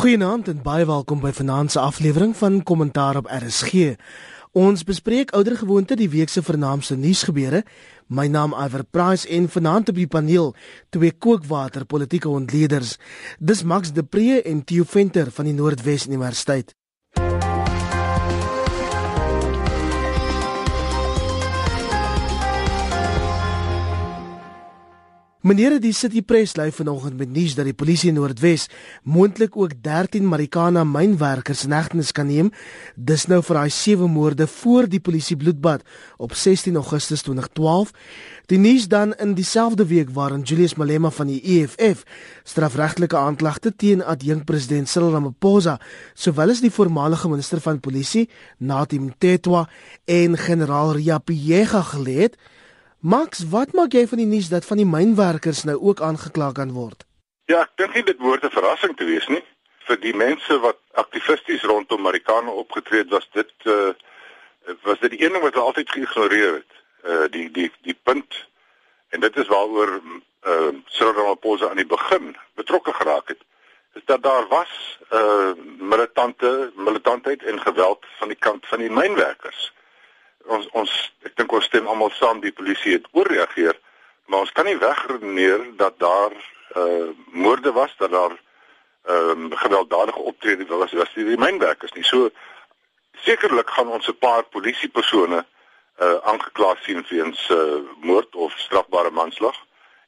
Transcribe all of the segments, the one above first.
Goeienaand en baie welkom by vanaand se aflewering van Kommentaar op RSG. Ons bespreek oudergewoonte die week se vernaamste nuusgebeure. My naam Iver Price en vanaand op die paneel twee kookwater politieke ontleeders. Dis Max de Pre en Theo Venter van die Noordwes Universiteit. Meneer die City Press lei vanoggend met nuus dat die polisie in Noordwes moontlik ook 13 Marikana mynwerkers in hegtenis kan neem. Dis nou vir daai sewe moorde voor die polisie bloedbad op 16 Augustus 2012. Die nuus dan in dieselfde week waarin Julius Malema van die EFF strafregtelike aanklagte teen adjunkpresident Cyril Ramaphosa, sowel as die voormalige minister van polisie Nathi Mtetwa en generaal Riapiyega gelê het. Max, wat maak jy van die nuus dat van die mynwerkers nou ook aangekla kan word? Ja, ek dink nie dit behoort 'n verrassing te wees nie. Vir die mense wat aktivisties rondom Marikana opgetree het, was dit uh was dit die een ding wat hulle altyd geïgnoreer het. Uh die die die punt en dit is waaroor uh Cyril Ramaphosa aan die begin betrokke geraak het is dat daar was uh militante militantheid en geweld van die kant van die mynwerkers ons ons ek dink ons stem almal saam die polisie het ooreageer maar ons kan nie wegredeneer dat daar uh moorde was dat daar ehm um, gewelddadige optrede was was die mynwerkers nie. So sekerlik gaan ons 'n paar polisiepersone uh aangekla sien weens uh moord of strafbare manslag.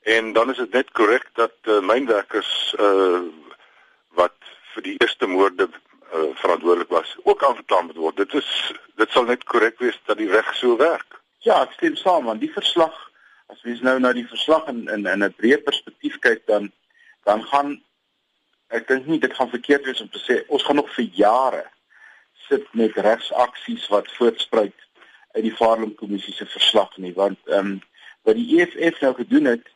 En dan is dit net korrek dat uh, mynwerkers uh wat vir die eerste moorde uh, verantwoordelik was ook aangekla moet word. Dit is dit sal net korrek wees dat die reg so werk. Ja, ek stem saam want die verslag as mens nou na die verslag in in in 'n breë perspektief kyk dan dan gaan ek dink nie dit gaan verkeerd wees om te sê ons gaan nog vir jare sit met regsaksies wat voortspruit uit die Farlem kommissie se verslag nie want ehm um, wat die EFF nou gedoen het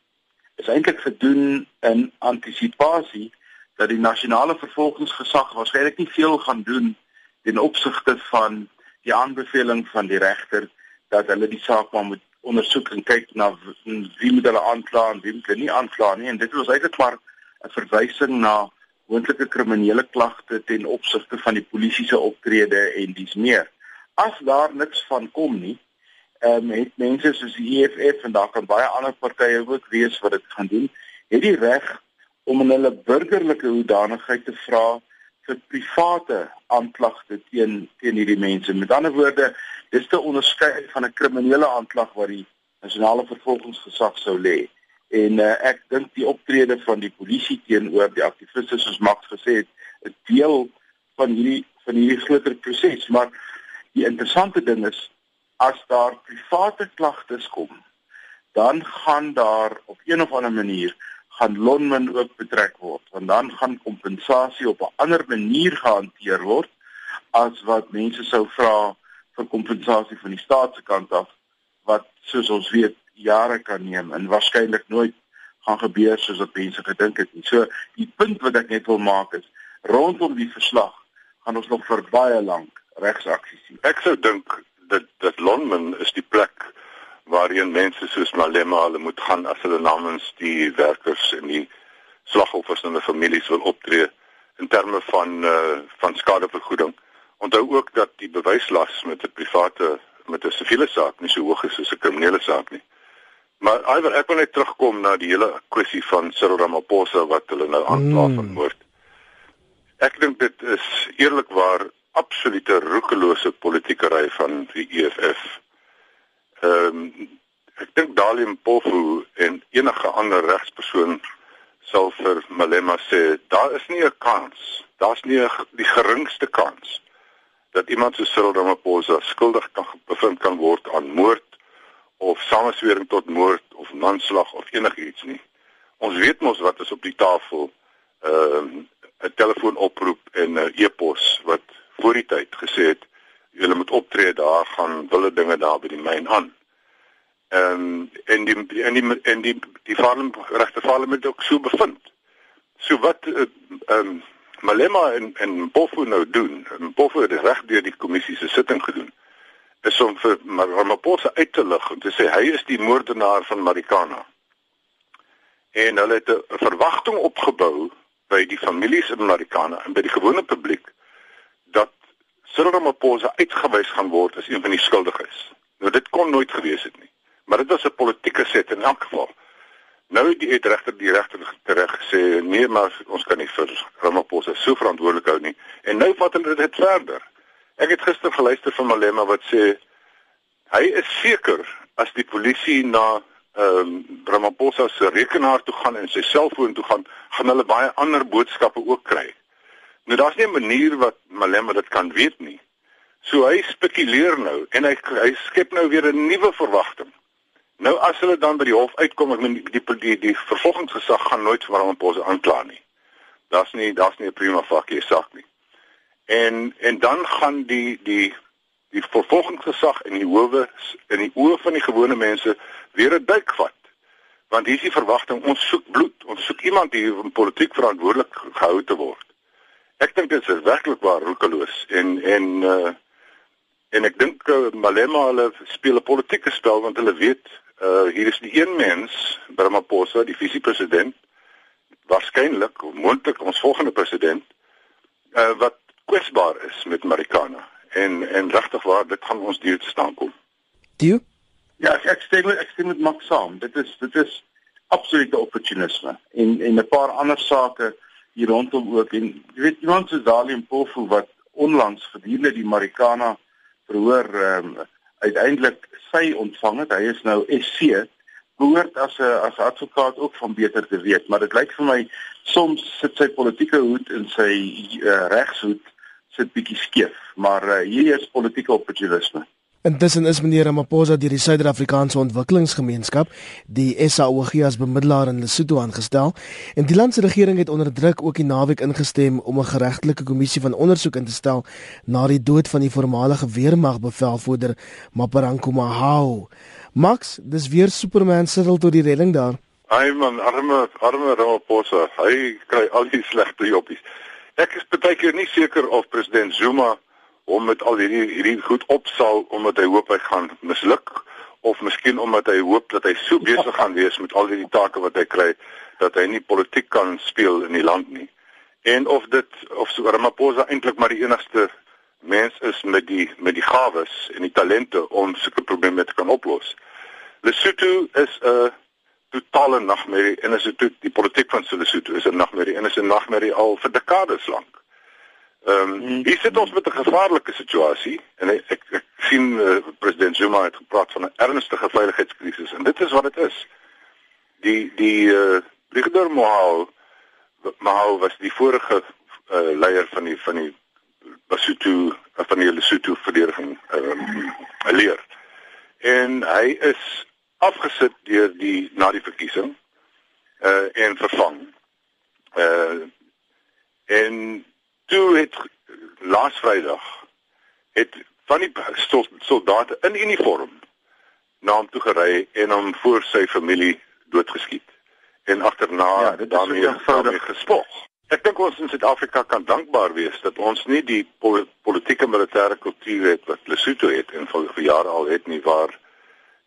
is eintlik gedoen in antisipasie dat die nasionale vervolgingsgesag waarskynlik nie veel gaan doen ten opsigte van die aanbeveling van die regter dat hulle die saak maar moet ondersoek en kyk na wie moet hulle aankla en wie moet hulle nie aankla nie en dit was eintlik maar 'n verwysing na moontlike kriminele klagte ten opsigte van die polisie se optrede en dis meer. As daar niks van kom nie, ehm um, het mense soos die EFF en daar kan baie ander partye ook wees wat dit gaan doen, het die reg om in hulle burgerlike hoedanigheid te vra vir private aanklagte teen teen hierdie mense. Met ander woorde, dis te onderskei van 'n kriminele aanklag wat die nasionale vervolgingsgesag sou lê. En uh, ek dink die optrede van die polisie teenoor die aktiviste soos Max gesê het, 'n deel van hierdie van hierdie groter proses, maar die interessante ding is as daar private klagtes kom, dan gaan daar op een of ander manier gaan lonmin ook betrek word want dan gaan kompensasie op 'n ander manier gehanteer word as wat mense sou vra vir kompensasie van die staat se kant af wat soos ons weet jare kan neem en waarskynlik nooit gaan gebeur soos wat mense gedink het nie. So die punt wat ek net wil maak is rondom die verslag gaan ons nog vir baie lank regsaksies sien. Ek sou dink dat dat Lonmin is die plek waarheen mense soos Malema hulle moet gaan as hulle namens die werkers en die slagoffers en hulle families wil optree in terme van uh, van skadevergoeding. Onthou ook dat die bewyslas met 'n private met 'n siviele saak nie so hoog is soos 'n kriminele saak nie. Maar alwer ek wil net terugkom na die hele kwessie van Cyril Ramaphosa wat hulle nou aankla van mm. moord. Ek dink dit is eerlikwaar absolute roekelose politiekery van die EFF Ehm um, ek dink Dalium Pofu en enige ander regspersoon sal vir Malema sê daar is nie 'n kans, daar's nie die geringste kans dat iemand so Cyril Ramaphosa skuldig kan bevind kan word aan moord of sameswering tot moord of manslag of enigiets nie. Ons weet mos wat is op die tafel. Ehm um, 'n telefoonoproep en 'n e-pos wat voor die tyd gesê het julle moet optree daar gaan wille dinge daar by die myn aan. Ehm um, en die en die en die die farm regte farm het ook so bevind. So wat eh, ehm um, Malema en en Bofu nou doen, Bofu het reg deur die kommissie se sitting gedoen is om vir Ramaphosa uit te lig en te sê hy is die moordenaar van Marikana. En hulle het 'n verwagting opgebou by die families in Marikana en by die gewone publiek Cyril Ramaphosa uitgewys gaan word as een van die skuldiges. Nou dit kon nooit gewees het nie. Maar dit was 'n politieke set in elk geval. Nou die het regter die regter terug gesê nee maar ons kan nie vir Ramaphosa so verantwoordelik hou nie. En nou vat hulle dit verder. Ek het gister geluister van Malema wat sê hy is seker as die polisie na ehm um, Ramaphosa se rekenaar toe gaan en sy selfoon toe gaan, gaan hulle baie ander boodskappe ook kry. Nou daar's nie 'n manier wat Malema dit kan weet nie. So hy spekuleer nou en hy hy skep nou weer 'n nuwe verwagting. Nou as hulle dan by die hof uitkom, ek meen die die die, die vervolgingsgesag gaan nooit vir Ramaphosa aankla nie. Daar's nie daar's nie 'n prima facie saak nie. En en dan gaan die die die vervolgingsgesag in die howe in die oë van die gewone mense weer 'n duik vat. Want hier is die verwagting ons soek bloed, ons soek iemand om politiek verantwoordelik gehou te word. Ek dink dit is werklik waar roekeloos en en uh en ek dink uh, Malema hulle speel 'n politieke spel want hulle weet uh hier is die een mens, Ramaphosa, die visiepresident, waarskynlik of moontlik ons volgende president uh wat kwesbaar is met Marikana en en regtig waar dit gaan ons deur te staan kom. Dio? Ja, ek, ek stem ek stem met Max saam. Dit is dit is absolute opportunisme en en 'n paar ander sake hier rondom ook en jy weet iemand soos Dalium Pofu wat onlangs gedurende die Marikana verhoor ehm um, uiteindelik sy ontvang het. Hy is nou SC behoort as 'n as advokaat ook van beter te weet, maar dit lyk vir my soms sit sy politieke hoed in sy uh, regshoed sit bietjie skeef, maar uh, hier is politieke opportunisme. Intussen is meneer Ramaphosa deur die Suid-Afrikaanse Ontwikkelingsgemeenskap, die SAOG as bemiddelaar in Lesotho aangestel, en die land se regering het onder druk ook die naweek ingestem om 'n geregtelike kommissie van ondersoek in te stel na die dood van die voormalige weermagbevelvoerder Maparanko Mahao. Max, dis weer Superman sitel tot die redding daar. Ai man, arme arme Ramaphosa, hy kry al die slegte joppies. Ek is baie keer nie seker of president Zuma hom met al hierdie hierdie goed opsal omdat hy hoop hy gaan misluk of miskien omdat hy hoop dat hy so besig gaan wees met al hierdie take wat hy kry dat hy nie politiek kan speel in die land nie. En of dit of so Ramaphosa eintlik maar die enigste mens is met die met die gawes en die talente om sulke probleme te kan oplos. Lesotho is 'n totale nagmerrie en as dit die politiek van Lesotho is 'n nagmerrie en is 'n nagmerrie al vir dekades lank. Ehm um, hier sit ons met 'n gevaarlike situasie en ek ek, ek sien uh, president Zuma het gepraat van 'n ernstige veiligheidskrisis en dit is wat dit is. Die die uh, brigadier Mohau Mohau was die vorige uh, leier van die van die Lesotho van die Lesotho verdediging ehm um, leer. En hy is afgesit deur die na die verkiesing uh en vervang. Uh en toe het laas Vrydag het van die soldate in uniform na hom toe gery en hom voor sy familie doodgeskiet en agterna ja, daarmee daarmee gespog. Ek dink ons in Suid-Afrika kan dankbaar wees dat ons nie die politieke militêre kultuur het wat Lesotho het en vir, vir jare al het nie waar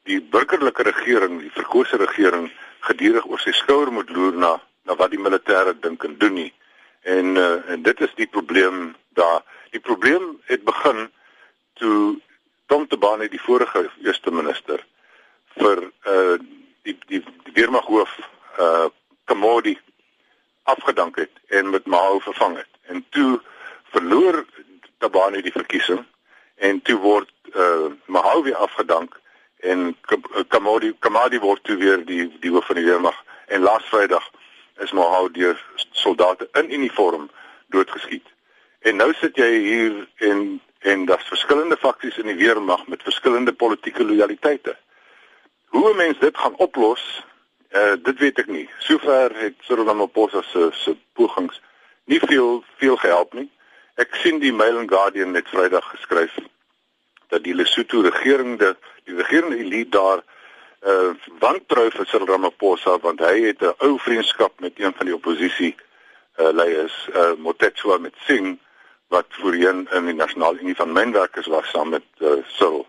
die burgerlike regering, die verkose regering gedurig oor sy skouer moet loer na na wat die militêre dink en doen nie. En uh, en dit is die probleem daar. Die probleem het begin toe Tom Tabane die vorige eerste minister vir uh die die, die weermaghoof uh Kamodi afgedank het en met Mao vervang het. En toe verloor Tabane die verkiesing en toe word uh Mao weer afgedank en Kamadi Kamadi word toe weer die die hoof van die weermag en laas Vrydag is Mohau deur soldate in uniform doodgeskiet. En nou sit jy hier en en daar's verskillende faksies in die weermag met verskillende politieke lojaliteite. Hoe 'n mens dit gaan oplos, uh, dit weet ek nie. Sover het Cyril Ramaphosa se se pogings nie veel veel gehelp nie. Ek sien die Mail and Guardian net Vrydag geskryf dat die Lesotho regering die regerende elite daar uh wantrou vir Cyril Ramaphosa want hy het 'n ou vriendskap met een van die oppositie uh leiers uh Motetswa met Singh wat voorheen in die Nasionale Unie van Mynwerkers was saam met uh Cyril.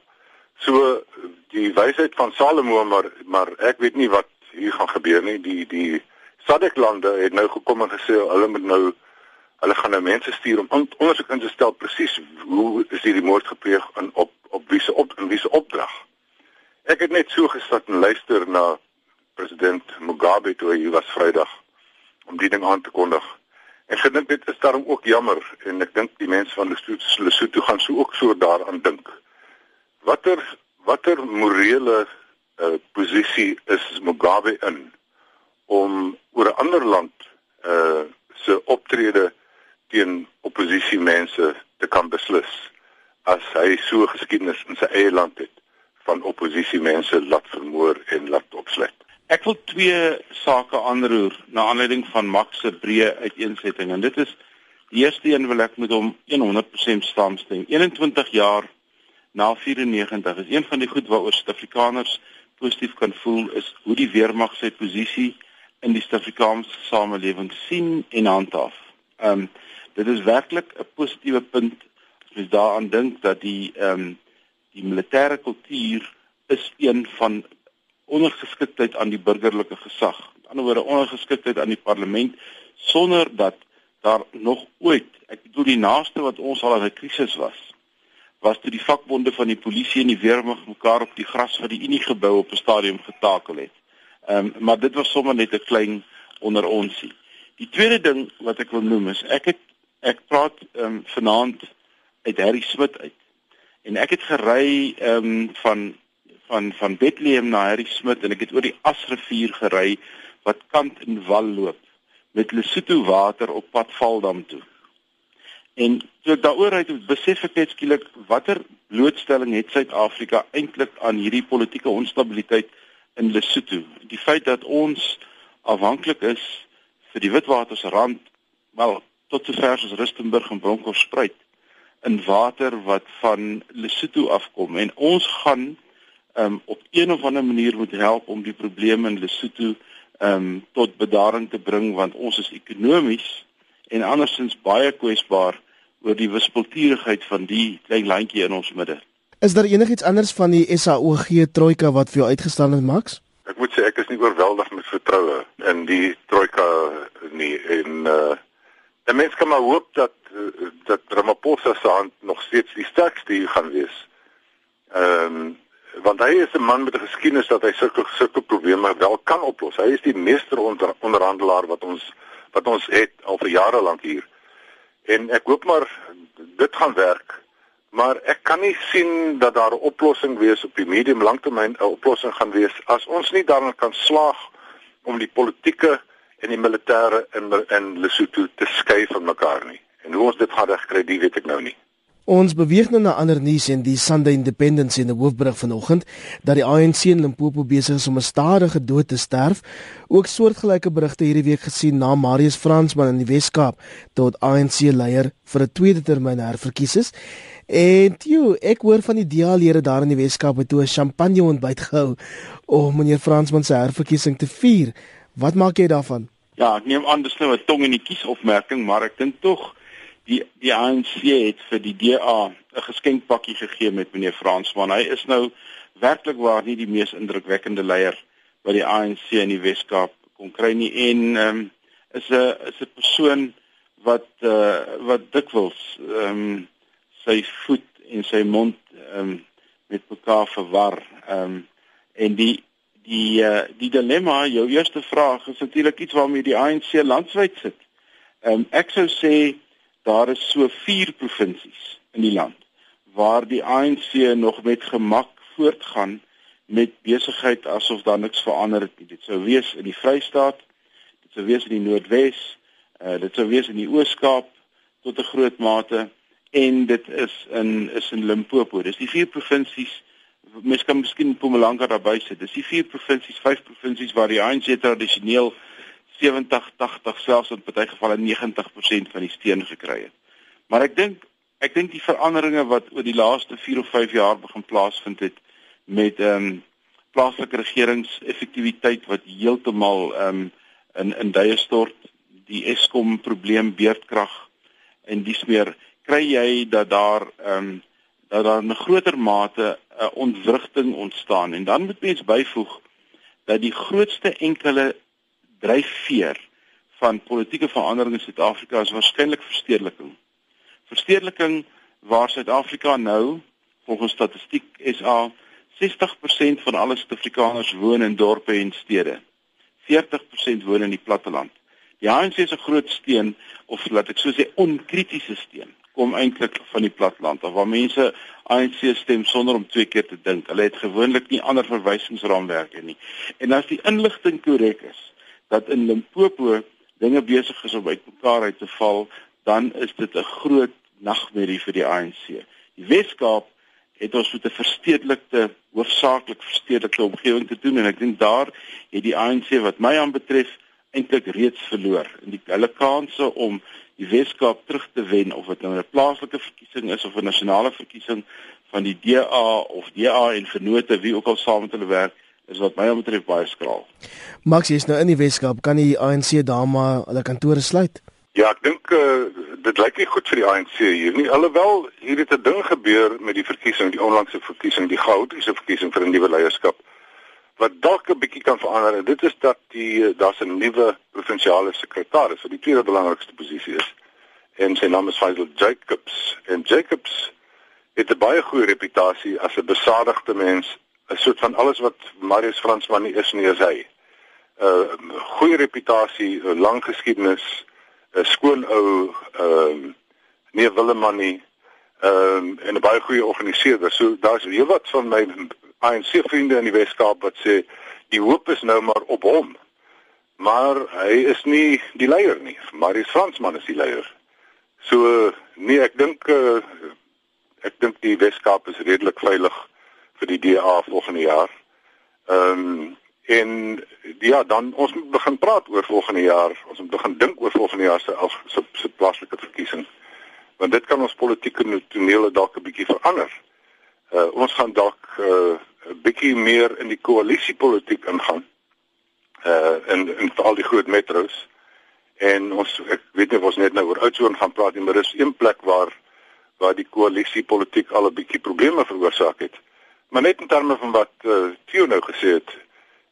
So die wysheid van Salomo maar maar ek weet nie wat hier gaan gebeur nie. Die die SADC lande het nou gekom en gesê hulle moet nou hulle gaan nou mense stuur om ondersoek in te stel presies hoe is hierdie moord gepleeg en op op wie se op in wie se opdrag. Ek het net so gesit en luister na president Mugabe toe hy was Vrydag om die ding aan te kondig. Ek gedink dit is daarom ook jammer en ek dink die mense van Lesotho Lesotho gaan so ook so daaraan dink. Watter watter morele uh, posisie is Mugabe in om oor 'n ander land uh se optrede teen oppositiemense te kan beslis as hy so geskiedenis in sy eie land het van oppositiemense laat vermoor en laat opsluit. Ek wil twee sake aanroer na aanleiding van Max se breë uiteensetting en dit is die eerste een wil ek met hom 100% saamstem. 21 jaar na 94 is een van die goed waaroor Suid-Afrikaners positief kan voel is hoe die weermag sy posisie in die Suid-Afrikaanse samelewing sien en handhaaf. Ehm um, dit is werklik 'n positiewe punt as jy daaraan dink dat die ehm um, die militêre kultuur is een van ondergeskiktheid aan die burgerlike gesag. Met ander woorde ondergeskiktheid aan die parlement sonder dat daar nog ooit, ek bedoel die naaste wat ons al in 'n krisis was, was toe die vakbonde van die polisie en die weermag mekaar op die gras van die Unie gebou op 'n stadium getakel het. Ehm um, maar dit was sommer net 'n klein onder onsie. Die tweede ding wat ek wil noem is ek het ek praat ehm um, vanaand uit Harry Smit uit. En ek het gery ehm um, van van van Bethlehem na Harry Smit en ek het oor die Asrivier gery wat kant en wal loop met Lesotho water op pad Valdam toe. En toe ek daaroor uit besef ek net skielik watter blootstelling het Suid-Afrika eintlik aan hierdie politieke onstabiliteit in Lesotho. Die feit dat ons afhanklik is vir die Witwatersrand, wel tot sover as Rustenburg en Bronkhorstspruit in water wat van Lesotho afkom en ons gaan um, op een of ander manier moet help om die probleme in Lesotho um, tot bedaring te bring want ons is ekonomies en andersins baie kwesbaar oor die wispelturigheid van die klein landjie in ons midde. Is daar enigiets anders van die SAOG trojka wat vir jou uitgestaan het Max? Ek moet sê ek is nie oorweldig met vertroue in die trojka nie en uh die mens kan maar hoop dat dat Ramaphosa se hand nog steeds die sterkste hier gaan wees. Ehm um, want hy is 'n man met 'n geskiedenis dat hy sulke sulke probleme wel kan oplos. Hy is die meester onder, onderhandelaar wat ons wat ons het al vir jare lank hier. En ek hoop maar dit gaan werk maar ek kan nie sien dat daar 'n oplossing wees op die medium langtermyn 'n oplossing gaan wees as ons nie daarin kan slaag om die politieke en die militêre in in Lesotho te skei van mekaar nie. En hoe ons dit gaan regkry, dit weet ek nou nie. Ons beweeg nou na ander nuus en die Sunday Independent in die hoofberig vanoggend dat die ANC in Limpopo besig is om 'n stadige dood te sterf. Ook soortgelyke berigte hierdie week gesien na Marius Fransman in die Wes-Kaap tot ANC leier vir 'n tweede termyn herverkies is. En toe ek hoor van die DA-lede daar in die Weskaap het toe 'n champagne ontbyt gehou om meneer Fransman se herverkiesing te vier. Wat maak jy daarvan? Ja, ek neem aan dis nou 'n tong in die kies opmerking, maar ek dink tog die die ANC het vir die DA 'n geskenkpakkie gegee met meneer Fransman. Hy is nou werklik waar nie die mees indrukwekkende leier wat die ANC in die Weskaap kon kry nie en ehm um, is 'n is 'n persoon wat uh, wat dikwels ehm um, sy voet en sy mond ehm um, met mekaar verwar. Ehm um, en die die uh, die dilemma, jou eerste vraag is natuurlik iets waarmee die ANC landwyd sit. Ehm um, ek sou sê daar is so 4 provinsies in die land waar die ANC nog met gemak voortgaan met besigheid asof daar niks verander het nie. Dit sou wees in die Vrystaat, dit sou wees in die Noordwes, uh, dit sou wees in die Oos-Kaap tot 'n groot mate en dit is in is in Limpopo. Dis die vier provinsies mens kan miskien Mpumalanga daarby sit. Dis die vier provinsies, vyf provinsies waar die ANC tradisioneel 70, 80 selfs in party gevalle 90% van die steun gekry het. Maar ek dink ek dink die veranderinge wat oor die laaste 4 of 5 jaar begin plaasvind het met ehm um, plaaslike regeringseffektiwiteit wat heeltemal ehm um, in in duie stort, die Eskom probleem beurtkrag en dis meer kry jy dat daar ehm um, dat daar 'n groter mate 'n uh, ontwrigting ontstaan en dan moet mens byvoeg dat die grootste enkele dryfveer van politieke verandering in Suid-Afrika is waarskynlik verstedeliking. Verstedeliking waar Suid-Afrika nou volgens statistiek SA 60% van alle Suid-Afrikaners woon in dorpe en stede. 40% woon in die platteland. Die ANC se groot steun of laat ek so sê onkritiese steun kom eintlik van die platteland of waar mense ANC stem sonder om twee keer te dink. Hulle het gewoonlik nie ander verwysingsraamwerke nie. En as die inligting korrek is dat in Limpopo dinge besig is om uitmekaar uit te val, dan is dit 'n groot nagmerrie vir die ANC. Die Weskaap het ons met 'n verstedelikte hoofsaaklik verstedelikte omgewing te doen en ek dink daar het die ANC wat my aanbetref eintlik reeds verloor in die hulle kanse om die Weskaap terug te wen of dit nou 'n plaaslike verkiesing is of 'n nasionale verkiesing van die DA of DA en vennote wie ook al saam met hulle werk is wat my aanbetref baie skraal. Max is nou in die Weskaap kan die ANC daar maar hulle kantore sluit. Ja, ek dink uh, dit lyk nie goed vir die ANC hier nie. Alhoewel hier het 'n ding gebeur met die verkiesing, die onlangse verkiesing, die chaotiese verkiesing vir 'n nuwe leierskap wat dalk 'n bietjie kan verander en dit is dat die eh, daar's 'n nuwe provinsiale sekretaris wat die tweede belangrikste posisie is. En sy naam is Faisal Jacobs. En Jacobs het 'n baie goeie reputasie as 'n besadigde mens, 'n soort van alles wat Marius Fransman nie is nie, is hy. 'n uh, Goeie reputasie, 'n lang geskiedenis 'n skoon ou ehm um, Willeman nie ehm um, en 'n baie goeie organiseerder. So daar's heelwat van my ANC vriende in die Weskaap wat sê die hoop is nou maar op hom. Maar hy is nie die leier nie. Marius Fransman is die leier. So nee, ek dink uh, ek dink die Weskaap is redelik veilig vir die DA volgende jaar. Ehm um, En ja, dan ons moet begin praat oor volgende jaar. Ons moet begin dink oor volgende jaar se se, se plaaslike verkiesing. Want dit kan ons politieke tonele dalk 'n bietjie verander. Uh ons gaan dalk uh, bietjie meer in die koalisiepolitiek ingaan. Uh in in al die groot metro's. En ons ek weet nie of ons net nou oor Oudtshoorn gaan praat nie, maar dis een plek waar waar die koalisiepolitiek al 'n bietjie probleme veroorsaak het. Maar net in terme van wat uh, Theo nou gesê het,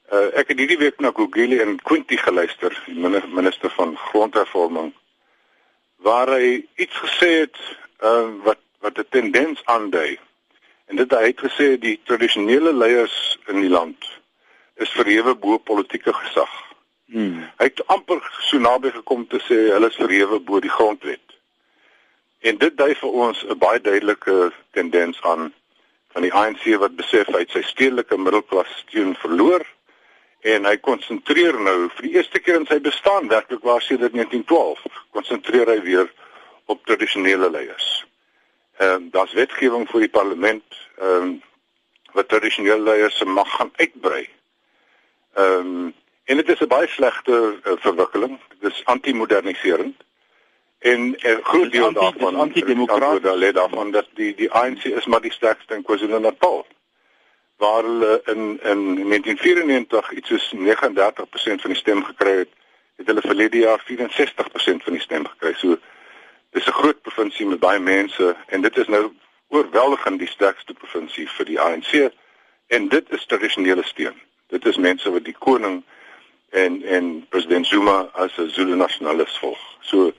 Uh, ek het hierdie week na Gugeli en Quinty geluister, die minister van grondhervorming, waar hy iets gesê het uh, wat wat 'n tendens aandui. En dit hy het gesê die tradisionele leiers in die land is verhewe bo politieke gesag. Hmm. Hy het amper so naby gekom te sê hulle is verhewe bo die grondwet. En dit dui vir ons 'n baie duidelike tendens aan van die ANC wat besef hy het sy stedelike middelklas steun verloor en hy konsentreer nou vir die eerste keer in sy bestaan werklik waar sedert 1912 konsentreer hy weer op tradisionele leiers. Ehm um, daar's wetgewing vir die parlement ehm um, wat tradisionele leiers se mag gaan uitbrei. Ehm um, en dit is 'n baie slegte uh, verwikkeling. Dit is anti-moderniserend. En 'n uh, groot deel daarvan anti-demokraties daarvan dat die die ANC is maar die sterkste in KwaZulu-Natal waar hulle in in 1994 iets soos 39% van die stem gekry het, het hulle verlede jaar 64% van die stem gekry. So dis 'n groot provinsie met baie mense en dit is nou oorweldigend die sterkste provinsie vir die ANC en dit is tradisionele steun. Dit is mense wat die koning en en president Zuma as 'n Zulu nasionalis volg. So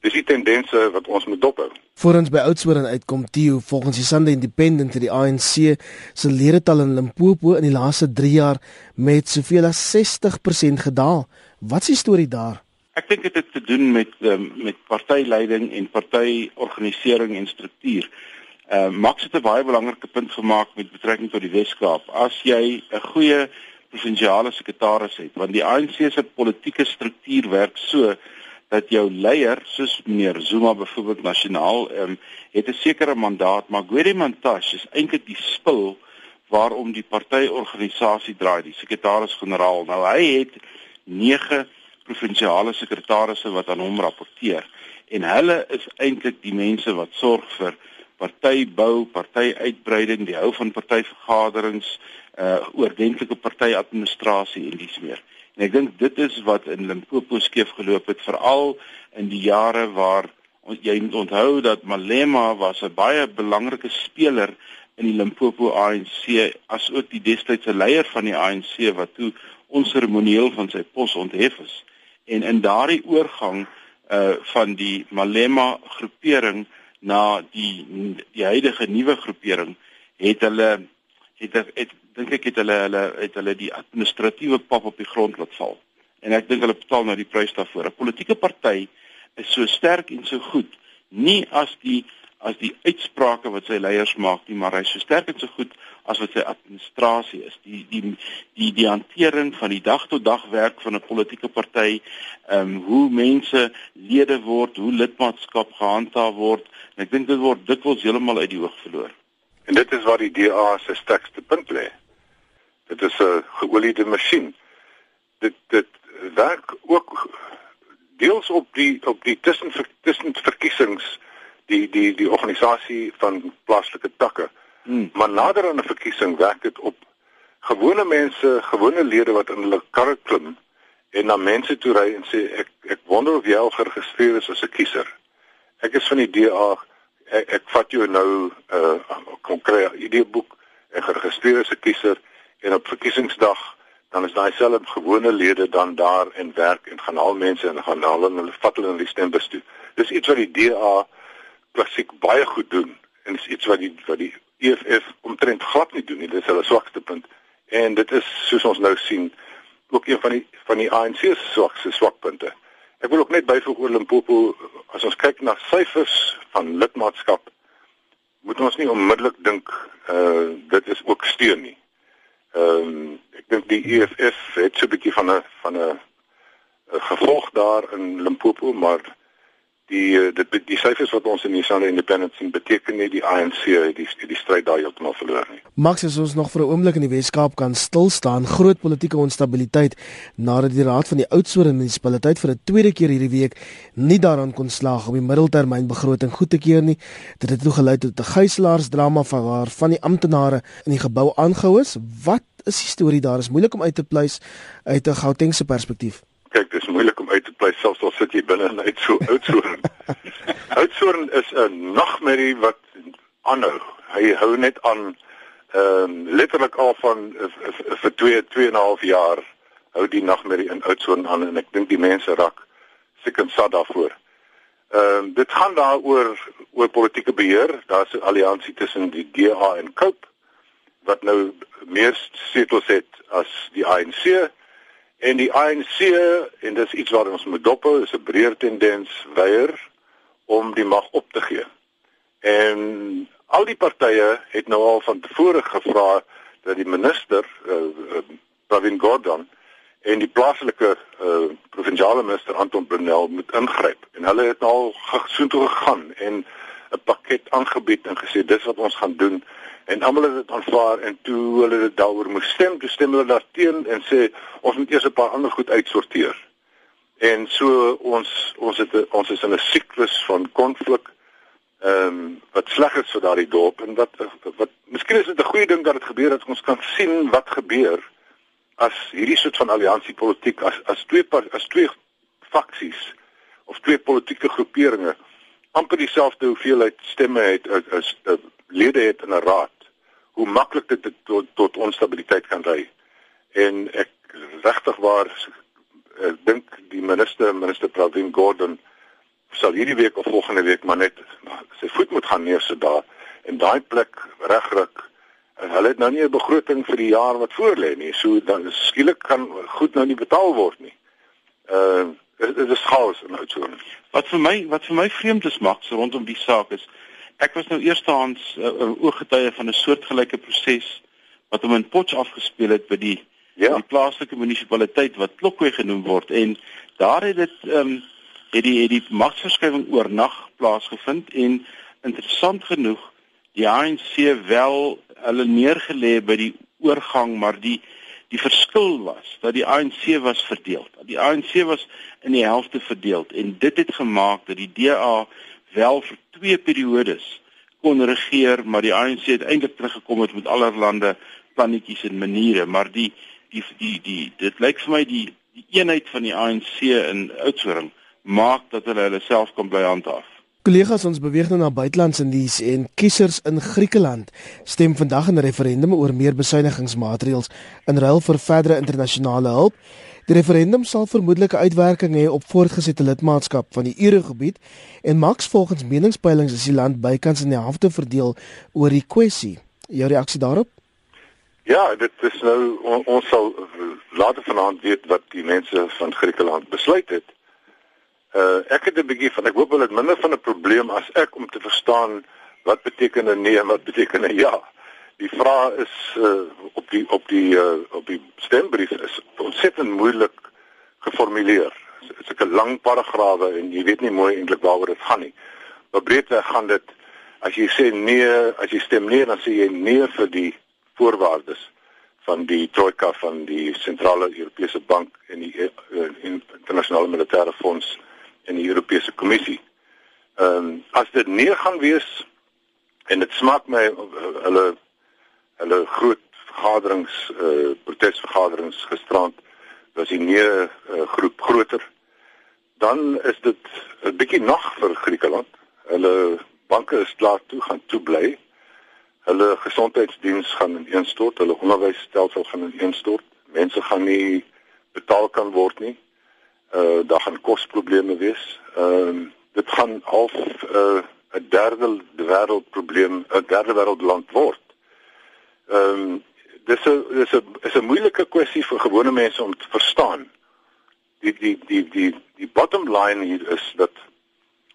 dis die tendense wat ons moet dophou. Voor ons by Oudtshoorn uitkom Theo volgens die Sunday Independent het die ANC se ledetal in Limpopo in die laaste 3 jaar met soveel as 60% gedaal. Wat is die storie daar? Ek dink dit het te doen met um, met partyleiding en partyorganisering en struktuur. Ehm uh, Max het 'n baie belangrike punt gemaak met betrekking tot die Wes-Kaap. As jy 'n goeie provinsiale sekretaris het, want die ANC se politieke struktuur werk so dat jou leier soos meneer Zuma byvoorbeeld nasionaal um, het 'n sekere mandaat maar Gwede Mantashe is eintlik die spil waarom die partyorganisasie draai die sekretaris-generaal nou hy het 9 provinsiale sekretarisse wat aan hom rapporteer en hulle is eintlik die mense wat sorg vir partybou, partyuitbreiding, die hou van partyvergaderings, uh oordentlike partyadministrasie en dies meer. En ek dink dit is wat in Limpopo skeef geloop het veral in die jare waar jy moet onthou dat Malema was 'n baie belangrike speler in die Limpopo ANC as ook die destydse leier van die ANC wat toe onseremonieel van sy pos onthef is. En in daardie oorgang uh van die Malema groepering na die die huidige nuwe groepering het hulle het het dink ek het hulle hulle het hulle die administratiewe pap op die grond laat val. En ek dink hulle betaal nou die prys daarvoor. 'n Politieke party is so sterk en so goed nie as die as die uitsprake wat sy leiers maak nie, maar hy is so sterk en so goed as wat sy administrasie is. Die die die die hantering van die dag tot dag werk van 'n politieke party, ehm um, hoe mense lede word, hoe lidmaatskap gehandhaaf word. En ek dink dit word dikwels heeltemal uit die oog verloor. En dit is waar die DA se sterkste punt lê. Dit is 'n geoliede masjien. Dit dit werk ook deels op die op die tussen tussen verkiesings die die die organisasie van plaaslike takke. Hmm. Maar nader aan 'n verkiesing werk dit op gewone mense, gewone lede wat in hulle karre klim en na mense toe ry en sê ek ek wonder of jy al geregistreer is as 'n kiezer. Ek is van die DA. Ek, ek vat jou nou 'n uh, konkrete ideeboek en geregistreer as 'n kiezer en op verkiesingsdag dan is daai selfe gewone lede dan daar en werk en gaan al mense en gaan haal hulle vat hulle in die stembus toe. Dis iets wat die DA klassiek baie goed doen en is iets wat die wat die EFF omtrent glad nie doen nie. Dit is hulle swakste punt. En dit is soos ons nou sien ook een van die van die ANC se swakste swakpunte. Ek wil ook net byvoeg oor Limpopo as ons kyk na syfers van lidmaatskap moet ons nie onmiddellik dink uh dit is ook steun nie. Ehm um, ek dink die EFF het so 'n bietjie van 'n van 'n gevolg daar in Limpopo maar die eh, dit die syfers wat ons in die Sunday Independent sien beteken nie die ANC het die die stryd daai heeltemal verloor nie. Max as ons nog vir 'n oomblik in die Weskaap kan stil staan, groot politieke onstabiliteit nadat die raad van die Oudtshoorn munisipaliteit vir 'n tweede keer hierdie week nie daaraan kon slaag om die middeltermynbegroting goed te keur nie. Dit het toe gelei tot 'n gijslaersdrama van waar van die amptenare in die gebou aangehou is. Wat is die storie daar? Is moeilik om uit te pleis uit 'n Gautengse perspektief kyk, dis moeilik bly selfs al sit jy binne en uit so oudsoorn. oudsoorn is 'n nagmerrie wat aanhou. Hy hou net aan ehm um, letterlik al van vir 2 2 en 'n half jaar hou die nagmerrie in oudsoorn aan en ek dink die mense raak seker sat daarvoor. Ehm um, dit gaan daaroor oor politieke beheer. Daar's 'n alliansie tussen die DA en Cope wat nou meer setels het as die ANC En die ANC en dis iets wat ons moet dop hou, is 'n breër tendens weier om die mag op te gee. En al die partye het nou al van tevore gevra dat die minister, uh, uh, Pravin Gordhan en die plaaslike uh, provinsiale minister Anton Brunel moet ingryp. En hulle het al gesoen toe gegaan en 'n pakket aangebied en gesê dis wat ons gaan doen en almal het dit aanvaar en toe hulle dit daaroor moes stem, toe stem hulle daarteen en sê ons moet eers 'n paar ander goed uitsorteer. En so ons ons het ons is in 'n siklus van konflik ehm um, wat sleg is vir daardie dorp en wat wat miskien is dit 'n goeie ding dat dit gebeur dat ons kan sien wat gebeur as hierdie soort van alliansie politiek as as twee as twee faksies of twee politieke groeperinge amper dieselfde hoeveelheid stemme het as, as, as lede het in 'n raad hoe maklik dit tot tot onstabiliteit kan lei. En ek regtig waar ek dink die minister minister Pravin Gordhan sal hierdie week of volgende week maar net sy voet moet gaan neersit daar en daai plek regryk en hulle het nou nie 'n begroting vir die jaar wat voorlê nie. So dan skielik kan goed nou nie betaal word nie. Uh dit is chaos nou so. Wat vir my wat vir my vreemd is maks rondom die saak is ek was nou eerstehands 'n uh, uh, ooggetuie van 'n soortgelyke proses wat hom in Potch afgespeel het by die ja. die plaaslike munisipaliteit wat Klokwe genoem word en daar het dit ehm um, het die het die magsverskywing oornag plaasgevind en interessant genoeg die ANC wel hulle neergelê by die oorgang maar die die verskil was dat die ANC was verdeel. Die ANC was in die helfte verdeel en dit het gemaak dat die DA wel vir twee periodes kon regeer, maar die ANC het eintlik teruggekom het met allerlande plannetjies en maniere, maar die die die die dit lyk vir my die die eenheid van die ANC in Oudtshoorn maak dat hulle hulle self kan bly handhaaf. Kollegas, ons beweeg nou na buitelandse nuus en kiesers in Griekeland stem vandag in 'n referendum oor meer besuinigingsmaatreëls in ruil vir verdere internasionale hulp. Die referendum sal vermoedelik 'n uitwerking hê op voortgesette lidmaatskap van die Eurogebied en maks volgens meningspeilings is die land bykans in die helfte verdeel oor die kwessie. Jou reaksie daarop? Ja, dit is nou on, ons sal later vanaand weet wat die mense van Griekeland besluit het. Uh ek het 'n bietjie van ek hoop hulle het minder van 'n probleem as ek om te verstaan wat beteken 'n nee en wat beteken 'n ja. Die vraag is uh op die op die uh op die stembrief is ontsettend moeilik geformuleer. Dit is 'n lang paragrawe en jy weet nie mooi eintlik waaroor dit gaan nie. Maar breedweg gaan dit as jy sê nee, as jy stem nee dan sê jy nee vir die voorwaardes van die trojka van die sentrale Europese bank en die uh, internasionale militêre fonds in die Europese Kommissie. Ehm um, as dit nie gaan wees en dit smaak my uh, hulle hulle groot vergaderings eh uh, protesvergaderings gisterand was die nie uh, groep groter dan is dit 'n bietjie nag vir Griekeland. Hulle banke is klaar toe gaan toe bly. Hulle gesondheidsdiens gaan ineenstort, hulle onderwysstelsel gaan ineenstort. Mense gaan nie betaal kan word nie uh daar gaan kosprobleme wees. Ehm uh, dit gaan half 'n uh, 'n derde wêreldprobleem, 'n derde wêreldland word. Ehm um, dis 'n dis 'n is 'n moeilike kwessie vir gewone mense om te verstaan. Die die die die die bottom line hier is dat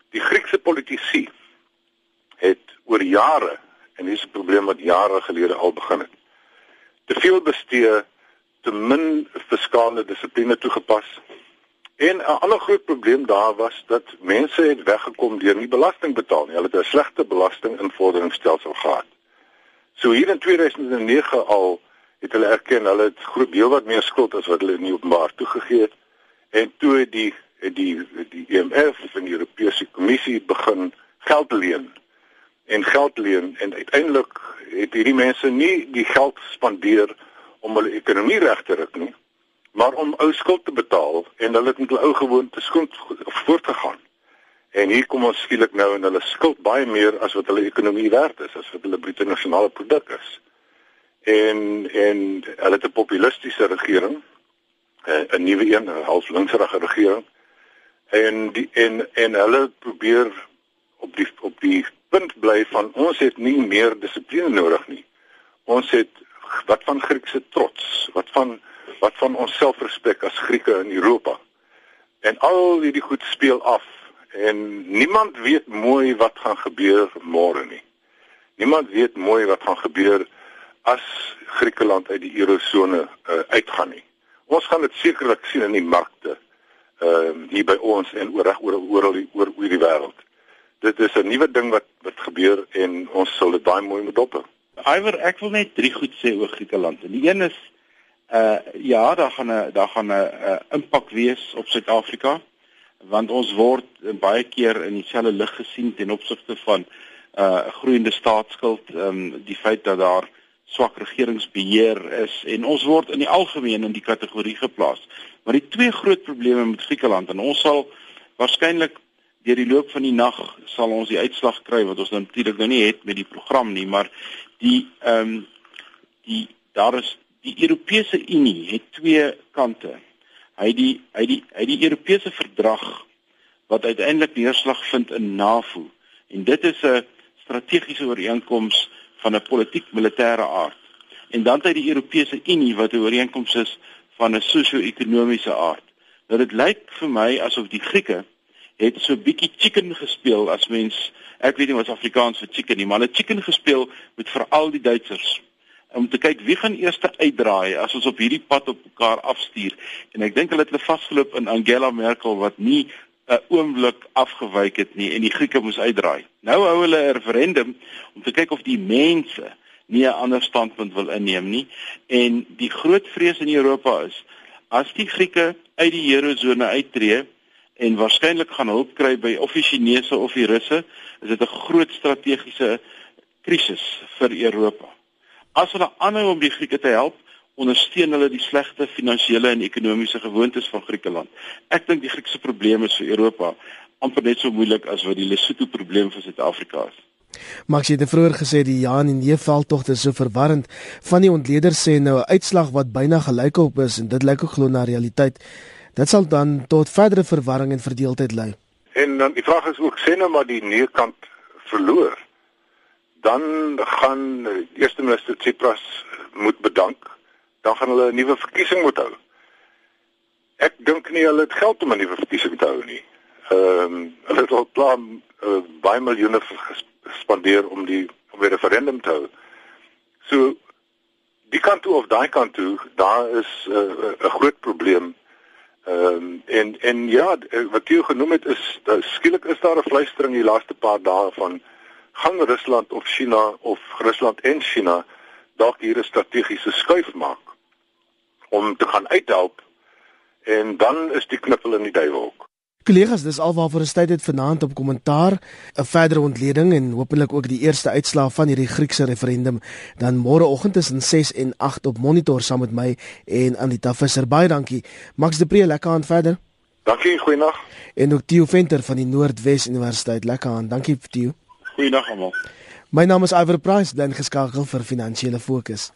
die Griekse politici het oor jare en dis 'n probleem wat jare gelede al begin het. Te veel bestee, te min fiskale dissipline toegepas En 'n ander groot probleem daar was dat mense het weggekom deur nie belasting betaal nie. Hulle het 'n slegte belastinginvorderingstelsel gehad. So hier in 2009 al het hulle erken hulle het groot deel wat meer skuld as wat hulle in openbaar toegegee het. En toe het die die die IMF en die Europese Kommissie begin geld leen. En geld leen en uiteindelik het hierdie mense nie die geld spandeer om hulle ekonomie reg te ruk nie maar om ou skuld te betaal en hulle het met hulle ou gewoonte skuld voortgegaan. En hier kom ons skielik nou en hulle skuld baie meer as wat hulle ekonomie werd is, as wat hulle bruto nasionale produk is. En en hulle het 'n populistiese regering, eh, 'n nuwe een, 'n half linksrige regering. En die en en hulle probeer op die op die punt bly van ons het nie meer dissipline nodig nie. Ons het wat van Griekse trots, wat van wat van ons selfrespek as Grieke in Europa. En al hierdie goed speel af en niemand weet mooi wat gaan gebeur môre nie. Niemand weet mooi wat gaan gebeur as Griekeland uit die eurozone uh, uitgaan nie. Ons gaan dit sekerlik sien in die markte ehm uh, hier by ons en oor oor oor oor, oor, oor die wêreld. Dit is 'n nuwe ding wat wat gebeur en ons sal dit baie mooi moet dophou. Iwer, ek wil net drie goed sê oor Griekeland. En die een is Uh ja, daar gaan 'n daar gaan 'n uh, impak wees op Suid-Afrika want ons word baie keer in dieselfde lig gesien ten opsigte van 'n uh, groeiende staatsskuld, ehm um, die feit dat daar swak regeringsbeheer is en ons word in die algemeen in die kategorie geplaas. Maar die twee groot probleme met Griekeland en ons sal waarskynlik deur die loop van die nag sal ons die uitslag kry wat ons nou natuurlik nou nie het met die program nie, maar die ehm um, die daar is die Europese Unie het twee kante. Hy die hy die hy die Europese verdrag wat uiteindelik neerslag vind in NAVO en dit is 'n strategiese ooreenkoms van 'n politiek-militêre aard. En dan het hy die Europese Unie wat 'n ooreenkoms is van 'n sosio-ekonomiese aard. Nou dit lyk vir my asof die Grieke het so bietjie chicken gespeel as mens ek weet nie wat Afrikaans vir chicken nie, maar hulle chicken gespeel met veral die Duitsers om te kyk wie gaan eers uitdraai as ons op hierdie pad op mekaar afstuur. En ek dink hulle het hulle vasgeloop in Angela Merkel wat nie 'n oomblik afgewyk het nie en die Grieke moes uitdraai. Nou hou hulle 'n referendum om te kyk of die mense nie 'n ander standpunt wil inneem nie. En die groot vrees in Europa is as die Grieke uit die eurozone uittreë en waarskynlik gaan hulp kry by of die Chinese of die Russe, is dit 'n groot strategiese krisis vir Europa. As hulle aanhou om die Grieke te help, ondersteun hulle die slegte finansiële en ekonomiese gewoontes van Griekeland. Ek dink die Griekse probleem is vir Europa amper net so moeilik as wat die Lesotho probleem vir Suid-Afrika is. Max het vroeër gesê die ja en nee veldtogte is so verwarrend. Van die ontleeders sê nou 'n uitslag wat byna gelykop is en dit lyk ook glo na realiteit. Dit sal dan tot verdere verwarring en verdeeldheid lei. En dan die vraag is ook sê nou maar die nee kant verloor. Dan gaan die eerste minister Tsipras moet bedank. Dan gaan hulle 'n nuwe verkiesing moet hou. Ek dink nie hulle het geld om 'n nuwe verkiesing te hou nie. Ehm um, hulle het al plan uh, baie miljoene spandeer om die om die referendum te hou. So die kant toe of daai kant toe, daar is eh, 'n uh, groot probleem. Ehm um, en en ja, eh, wat jy genoem het is skielik is daar 'n fluistering die laaste paar dae van gaan Rusland of China of Rusland en China dalk hier 'n strategiese skuif maak om te gaan uithelp en dan is die knippel in die duiwelhok. Kollegas, dis alwaarvoor ons tyd het vanaand op kommentaar, 'n verdere ontleding en hopelik ook die eerste uitslae van hierdie Griekse referendum dan môreoggend tussen 6 en 8 op Monitor saam met my en Anita Visser. Baie dankie. Max de Pre, lekker aan verder. Dankie, goeienaand. En ook Theo Venter van die Noordwes Universiteit. Lekker aan. Dankie Theo. Goeienaand almal. My naam is Iver Price, dan geskakel vir finansiële fokus.